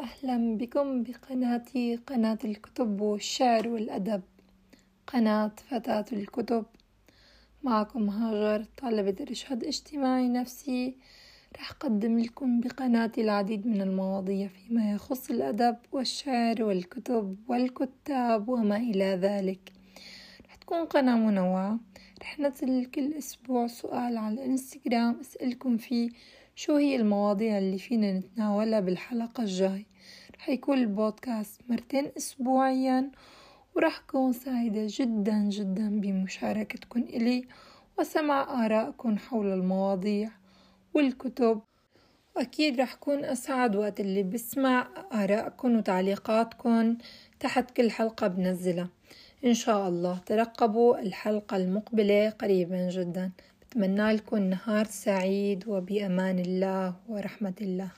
أهلا بكم بقناتي قناة الكتب والشعر والأدب. قناة فتاة الكتب. معكم هاجر طالبة إرشاد اجتماعي نفسي. رح أقدم لكم بقناتي العديد من المواضيع فيما يخص الأدب والشعر والكتب والكتاب وما إلى ذلك. رح تكون قناة منوعة. رح نزل كل أسبوع سؤال على الإنستغرام أسألكم فيه. شو هي المواضيع اللي فينا نتناولها بالحلقة الجاي؟ رح يكون البودكاست مرتين أسبوعيا وراح أكون سعيدة جدا جدا بمشاركتكم إلي وسمع آرائكم حول المواضيع والكتب. وأكيد رح أكون أسعد وقت اللي بسمع آرائكم وتعليقاتكم تحت كل حلقة بنزلها. إن شاء الله ترقبوا الحلقة المقبلة قريبا جدا. بتمنى لكم نهار سعيد وبأمان الله ورحمة الله.